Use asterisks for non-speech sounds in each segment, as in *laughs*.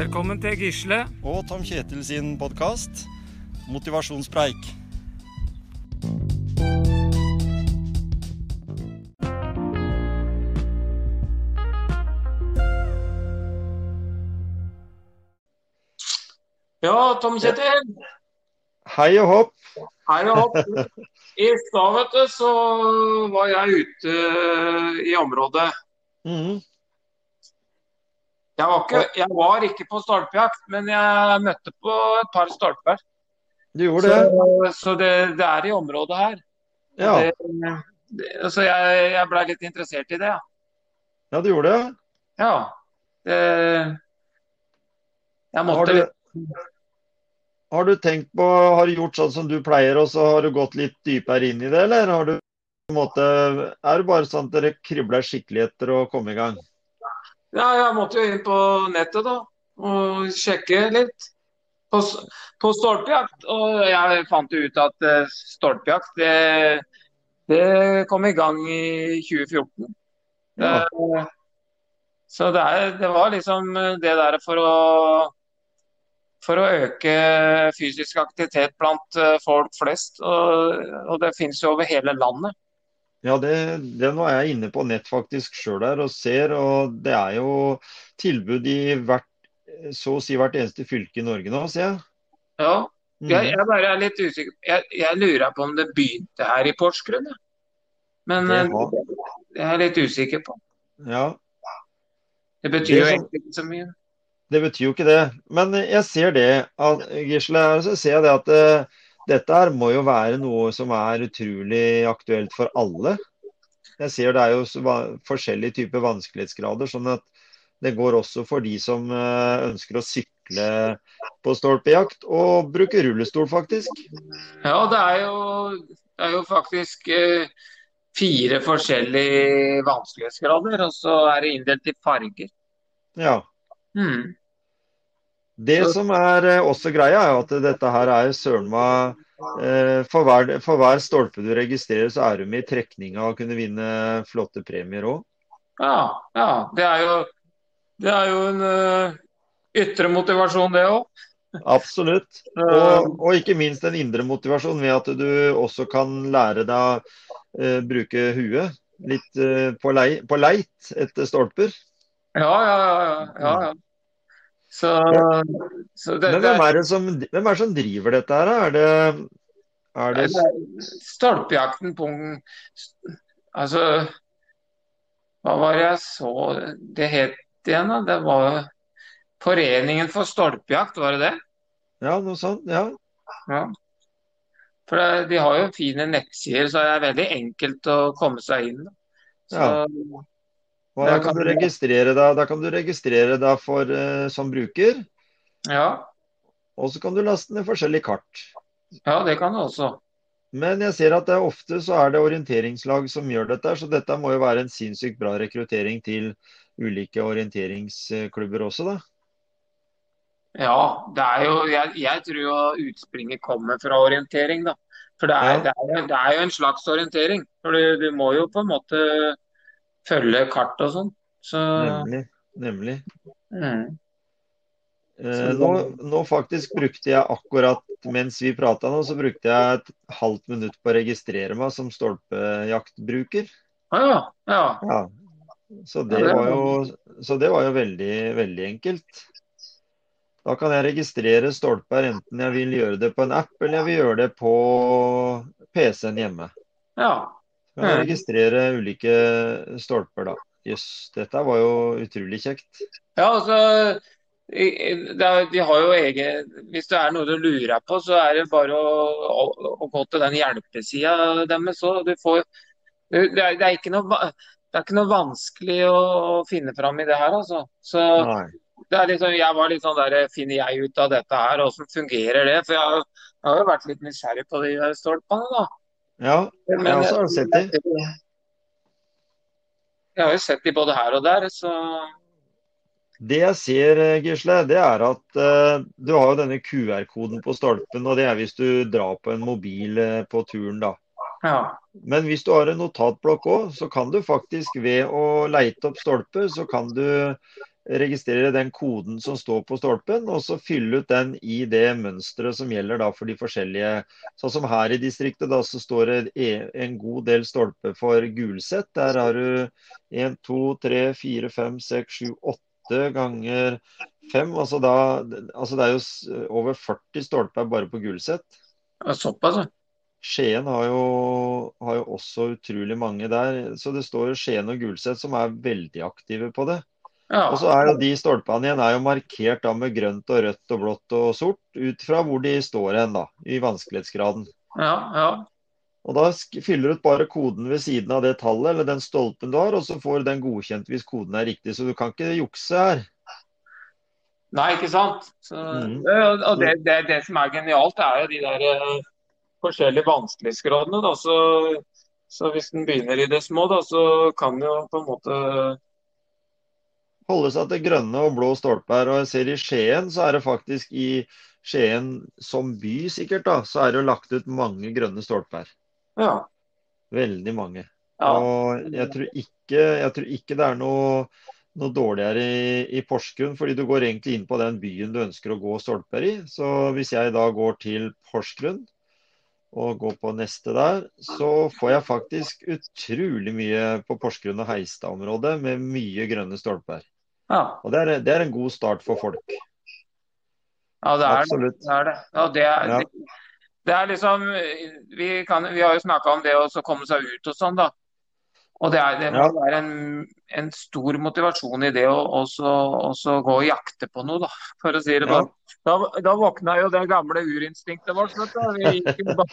Velkommen til Gisle. og Tom Kjetil sin podkast Motivasjonspreik. Ja, Tom Kjetil. Hei og hopp. Hei og hopp. I stad, vet du, så var jeg ute i området. Mhm. Jeg var ikke, jeg var ikke på stolpejakt, men jeg møtte på et par stolper. Du gjorde det? Så, så det, det er i området her. Ja, Det, det, så jeg, jeg blei litt interessert i det, ja. ja du gjorde det. Ja. Jeg Har du, har du tenkt på, har du gjort sånn som du pleier, og så har du gått litt dypere inn i det, eller har du på en måte, er det bare sånn at dere kribler skikkelig etter å komme i gang? Ja, jeg måtte jo inn på nettet da, og sjekke litt på, på stolpejakt. Og jeg fant jo ut at eh, stolpejakt, det, det kom i gang i 2014. Ja. Det, så det, er, det var liksom det der for å, for å øke fysisk aktivitet blant eh, folk flest. Og, og det finnes jo over hele landet. Ja, det, den var jeg inne på nett faktisk sjøl der og ser, og det er jo tilbud i hvert, så å si hvert eneste fylke i Norge nå, ser jeg. Ja, Jeg, Mhm. jeg bare er litt usikker. Jeg, jeg lurer på om det begynte her i Porsgrunn. jeg. Men Det eh, har- det er jeg litt usikker på. Ja, Det betyr Det jo egentlig ikke så mye. Det betyr jo ikke det. Men jeg ser det, Gisle, så ser jeg det at eh, dette her må jo være noe som er utrolig aktuelt for alle. Jeg ser det er jo forskjellige typer vanskelighetsgrader, sånn at det går også for de som eh, ønsker å sykle på stolpejakt og bruke rullestol, faktisk. Ja, det er jo, det er jo faktisk eh, fire forskjellige vanskelighetsgrader, og så er det inndelt i farger. Ja. Hmm. Det som er eh, også greia, er at dette her er søren meg eh, for, hver, for hver stolpe du registrerer, så er du med i trekninga og kunne vinne flotte premier òg. Ja, ja. Det er jo, det er jo en eh, ytre motivasjon, det òg. Absolutt. *laughs* Og, og ikke minst en indre motivasjon ved at du også kan lære deg å bruke huet litt på, lei, på leit etter stolper. Ja, ja, ja. ja, ja, ja. Så, så det, Men hvem er det som, hvem er det som driver dette her? Er det, er det Stolpejakten på Altså, hva var det jeg så det het igjen, da? Det var Foreningen for stolpejakt, var det det? Ja, noe sånt? Ja. Ja. For det, de har jo fine nettsider, så det er veldig enkelt å komme seg inn. Så, Og da kan du registrere deg, da kan du registrere deg for, uh, som bruker, ja, og så kan du laste ned forskjellige kart. ja, det kan du også. Men jeg ser at det er ofte så er det orienteringslag som gjør dette, så dette må jo være en sinnssykt bra rekruttering til ulike orienteringsklubber også, da. Ja, det er jo Jeg, jeg tror jo utspringet kommer fra orientering, da. For det er, Ja. det er, det er jo en slags orientering. For du, du må jo på en måte følge kart og sånn. Så Nemlig. Nemlig. mm. Eh, nå, nå faktisk brukte jeg akkurat mens vi prata nå, så brukte jeg et halvt minutt på å registrere meg som stolpejaktbruker. Ja. Ja. Ja. Så det Ja, det var jo, så det var jo veldig, veldig enkelt. Da kan jeg registrere stolper enten jeg vil gjøre det på en app, eller jeg vil gjøre det på PC-en hjemme. ja. Kan jeg registrere ulike stolper, da. Jøss, dette var jo utrolig kjekt. Ja, altså De har jo egen Hvis det er noe du lurer på, så er det bare å, å, å gå til den hjelpesida deres. Så du får det er, det er ikke noe det er ikke noe vanskelig å, finne fram i det her, altså. Så Nei. det er liksom, jeg var litt sånn der Finner jeg ut av dette her? Hvordan fungerer det? For jeg, har- jeg har jo vært litt nysgjerrig på de stolpene, da. Ja, jeg også har sett dem. Jeg har jo sett de både her og der, så Det jeg ser, eh, Gisle, det er at uh, du har jo denne QR-koden på stolpen, og det er hvis du drar på en mobil uh, på turen, da. ja. Men hvis du har en notatblokk òg, så kan du faktisk ved å leite opp stolper, så kan du registrere den koden som står på stolpen, og så fylle ut den i det mønsteret som gjelder da for de forskjellige. Sånn som her i distriktet, da så står det e, en god del stolper for gulsett. Der har du 1, 2, 3, 4, 5, 6, 7, 8 ganger 5. Altså, da, altså det er jo over 40 stolper bare på gulsett. Såpass, ja. Skien har jo, har jo, også utrolig mange der. Så det står jo Skien og Gulset som er veldig aktive på det. Ja. Og så er jo de stolpene igjen er jo markert da med grønt og rødt og blått og sort, ut fra hvor de står hen, da, i vanskelighetsgraden. Ja, ja. Og da fyller du ut bare koden ved siden av det tallet eller den stolpen du har, og så får den godkjent hvis koden er riktig. Så du kan ikke jukse her. Nei, ikke sant. Så, mm. Og det, det, det, som er genialt, er jo de der eh, forskjellige vanskelighetsgradene. Da. Så, så hvis den begynner i det små, da, så kan den jo på en måte Holde seg til grønne og blå stolper. Og jeg ser i Skien, så er det faktisk i Skien som by sikkert, da, så er det jo lagt ut mange grønne stolper. Ja. Veldig mange. Ja. Og jeg tror, ikke, jeg tror ikke det er noe noe dårligere i, i, Porsgrunn, fordi du går egentlig inn på den byen du ønsker å gå stolper i. Så hvis jeg da går til Porsgrunn, og går på neste der, så får jeg faktisk utrolig mye på Porsgrunn og Heistad-området med mye grønne stolper. Ja. Og det er, det er, en god start for folk. Ja, det er Absolutt. det. Er det. Ja, det, er, ja. det, det er liksom vi, kan, vi, har jo snakka om det å komme seg ut og sånn, da. Og det, er, det må ja. være en, en, stor motivasjon i det å også, også, gå og jakte på noe, da, for å si det sånn. Ja. Da, da våkna jo det gamle urinstinktet vårt. Vi gikk, jo,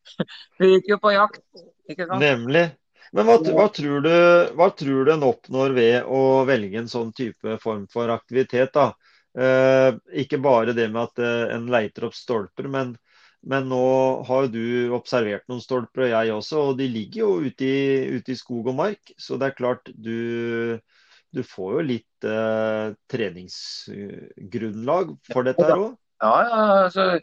*laughs* vi gikk jo på jakt. ikke sant? Nemlig. Men hva, hva, tror du, hva, tror du, en oppnår ved å velge en sånn type form for aktivitet? da? Eh, ikke bare det med at eh, en leiter opp stolper, men men nå har du observert noen stolper, og jeg også, og de ligger jo ute i, ute i skog og mark. Så det er klart du, du får jo litt eh, treningsgrunnlag for dette her òg. Ja, ja, altså,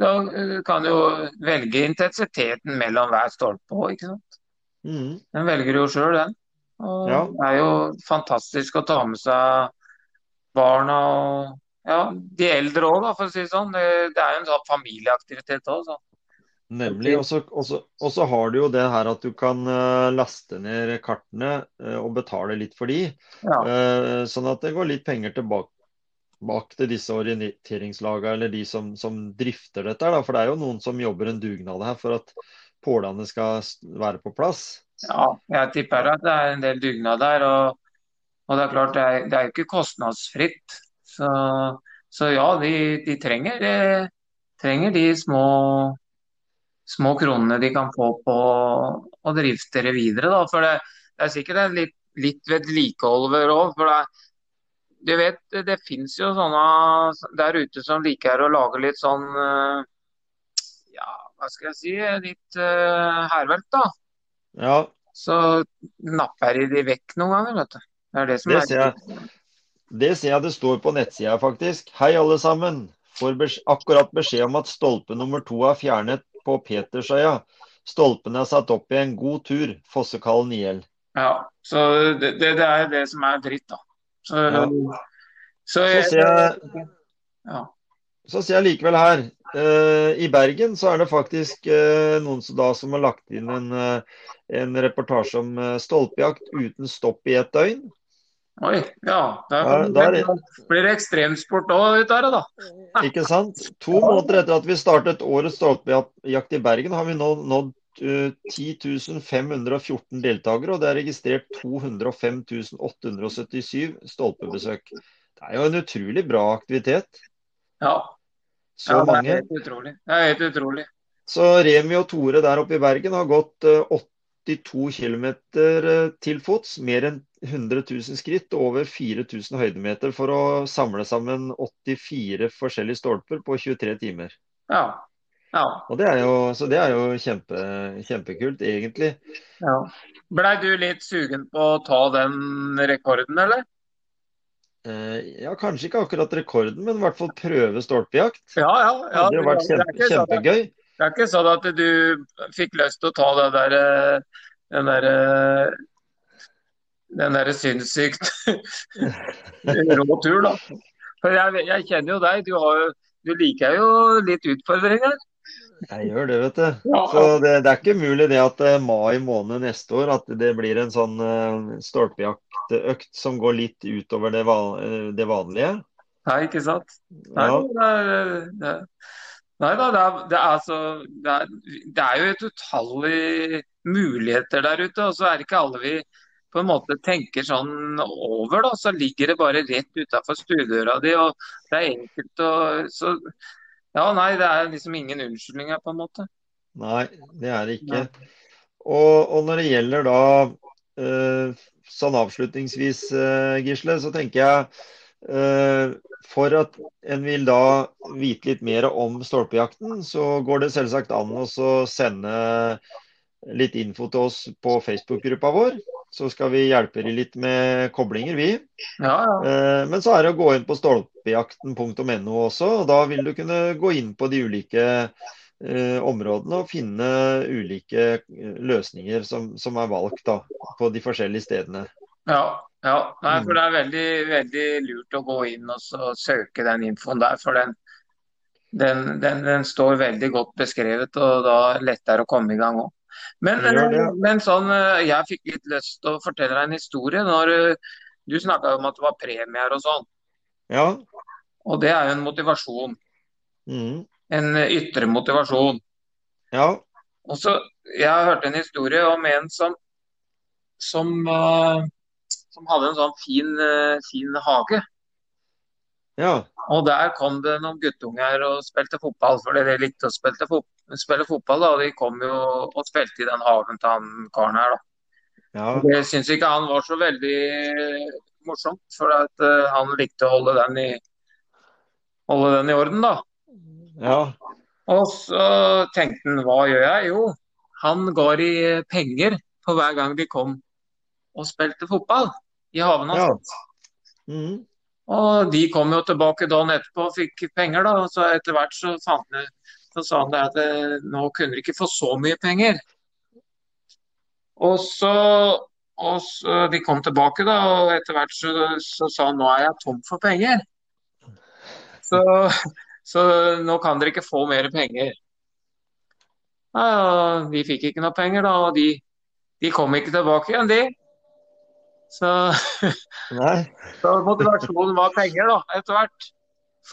da kan du jo velge intensiteten mellom hver stolpe òg, ikke sant. Mm. Den velger jo sjøl, den. Og ja. Det er jo fantastisk å ta med seg barna og ja, de eldre òg, for å si det sånn. Det, det er jo en sånn familieaktivitet òg. Nemlig. Og så har du jo det her at du kan uh, laste ned kartene uh, og betale litt for de. Ja. Uh, sånn at det går litt penger tilbake bak til disse orienteringslagene eller de som, som drifter dette. Da. For det er jo noen som jobber en dugnad her for at pålene skal være på plass. Ja, jeg tipper at det er en del dugnad der. Og, og det er klart, det er, det er ikke kostnadsfritt. Så, så ja, de, de trenger, eh, trenger, de små, små kronene de kan få på å drifte det videre. Da. For det, det er sikkert litt, litt vedlikehold ved òg. For det, du vet, det fins jo sånne der ute som liker å lage litt sånn Ja, hva skal jeg si? Litt uh, hærverk, da. Ja. Så napper de vekk noen ganger, vet du. Det er det som det er. Ser jeg. Det ser jeg det står på nettsida, faktisk. Hei, alle sammen. Får akkurat beskjed om at stolpe nummer to er fjernet på Petersøya. Stolpen er satt opp i en god tur. Fossekallen IL. Ja, så det, det, det, er det som er dritt, da. Så, ja. så, jeg, så, ser jeg, ja. Så ser jeg likevel her uh, I Bergen så er det faktisk uh, noen som, da, som har lagt inn en, uh, en reportasje om stolpejakt uten stopp i et døgn. Oi, ja. Der, der, der blir det ekstremsport òg ut av det, da. Ikke sant. To måneder etter at vi startet årets stolpejakt i Bergen, har vi nå nådd uh, 10 514 deltakere, og det er registrert 205 877 stolpebesøk. Det er jo en utrolig bra aktivitet. Ja. Så ja, det er helt utrolig. Det er helt utrolig. Så Remi og Tore der oppe i Bergen har gått uh, 82 km eh, til fots, mer enn 100 000 skritt og over 4000 høydemeter for å samle sammen 84 forskjellige stolper på 23 timer. Ja. ja. Og det er jo, så det er jo kjempe, kjempekult, egentlig. Ja. Blei du litt sugen på å ta den rekorden, eller? Eh, ja, kanskje ikke akkurat rekorden, men i hvert fall prøve stolpejakt. Ja, ja, ja. Det hadde vært kjempe, kjempegøy. Det er ikke sånn at du fikk lyst til å ta det der, eh, den derre den derre sinnssykt *laughs* rå tur, da. For jeg, jeg, kjenner jo deg, du, har, du, liker jo litt utfordringer. Jeg gjør det, vet du. Ja. Så det, det, er ikke mulig det at uh, mai måned neste år at det blir en sånn uh, stolpejaktøkt som går litt utover det, van det vanlige. Nei, ikke sant. Nei, ja. det, det, nei da, det er, det, er altså, det, er, det er jo et utallig muligheter der ute. Og så er det ikke alle vi på en måte tenker sånn over, da, så ligger det bare rett utafor stuedøra di. og Det er enkelt å så, Ja, nei, det er liksom ingen unnskyldninger, på en måte. Nei, det er det ikke. Og, og, når det gjelder da uh, sånn avslutningsvis, uh, Gisle, så tenker jeg uh, for at en vil da vite litt mer om stolpejakten, så går det selvsagt an å sende litt info til oss på Facebook-gruppa vår. Så skal vi hjelpe dere litt med koblinger, vi. Ja, ja. Eh, men så er det å gå inn på stolpejakten.no også. og Da vil du kunne gå inn på de ulike eh, områdene og finne ulike eh, løsninger som, som er valgt da, på de forskjellige stedene. Ja, ja. Nei, for det er veldig, veldig lurt å gå inn og søke den infoen der. For den, den, den, den, står veldig godt beskrevet, og da er lettere å komme i gang òg. Men, men, sånn, eh, jeg fikk litt lyst til å fortelle deg en historie. når eh, Du snakka om at det var premier og sånn. Ja. Og det er jo en motivasjon. Mm. En ytre motivasjon. Ja. Og så, Jeg har hørt en historie om en som, som, uh, som hadde en sånn fin, fin hage. Ja. Og der kom det noen guttunger og spilte fotball, for de likte å spille, fot spille fotball. da, De kom jo og spilte i den hagen til han karen her. Ja. Det syns ikke han var så veldig morsomt, for at uh, han likte å holde den i, holde den i orden, da. Ja. Og så tenkte han hva gjør jeg? Jo, han ga de penger på hver gang de kom og spilte fotball i haven hans. Ja. Mm. Og de kom jo tilbake dagen etterpå og fikk penger, da. Og så etter hvert så, fant så sa han det at eh, nå kunne de ikke få så mye penger. Og så, og så De kom tilbake, da, og etter hvert så, så sa han nå er jeg tom for penger. Så, så nå kan dere ikke få mer penger. Ja, vi fikk ikke noe penger, da, og de, de kom ikke tilbake igjen, de. Så, *laughs* så motivasjonen var penger, da, etter hvert.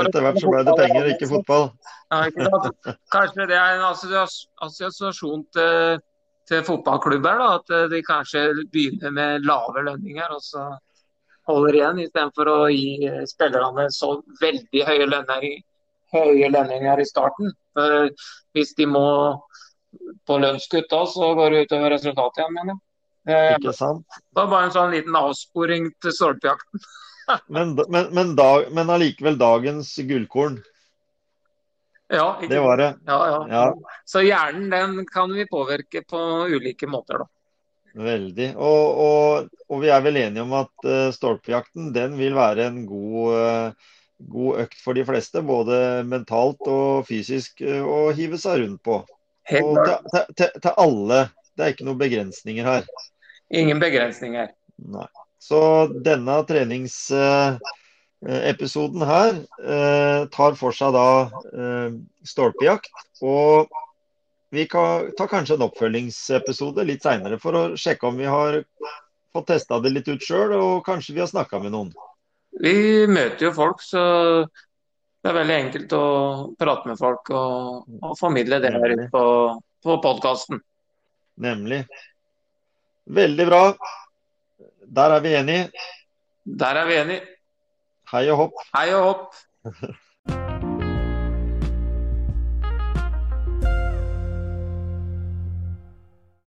Etter hvert så ble det penger, ikke fotball. Ja, ikke kanskje det er en assosiasjon til, til fotballklubber, da, at de kanskje begynner med lave lønninger og så holder igjen, istedenfor å gi spillerne så veldig høye lønninger, høye lønninger i starten. For hvis de må på lønnskutt da, så går det utover resultatet igjen, mener jeg. Eh? Det var bare en sånn liten avsporing til stolpejakten. Men, men, men, dag, men allikevel dagens gullkorn. Ja, det var det. Ja, ja. ja, Så hjernen den kan vi påvirke på ulike måter, da. Veldig. Og, og, og vi er vel enige om at uh, stolpejakten den vil være en god, uh, god, økt for de fleste. Både mentalt og fysisk uh, å hive seg rundt på. Helt og til, til, til alle. Det er ikke noen begrensninger her. Ingen begrensninger. Nei. Så denne treningsepisoden her eh, tar for seg da eh, stolpejakt. Og vi kan ta kanskje en oppfølgingsepisode litt seinere for å sjekke om vi har fått testa det litt ut sjøl, og kanskje vi har snakka med noen. Vi møter jo folk, så det er veldig enkelt å prate med folk og, og formidle det her på, på podkasten. Nemlig. Veldig bra. Der er vi enige. Der er vi enige. Hei og hopp. Hei og hopp. *laughs*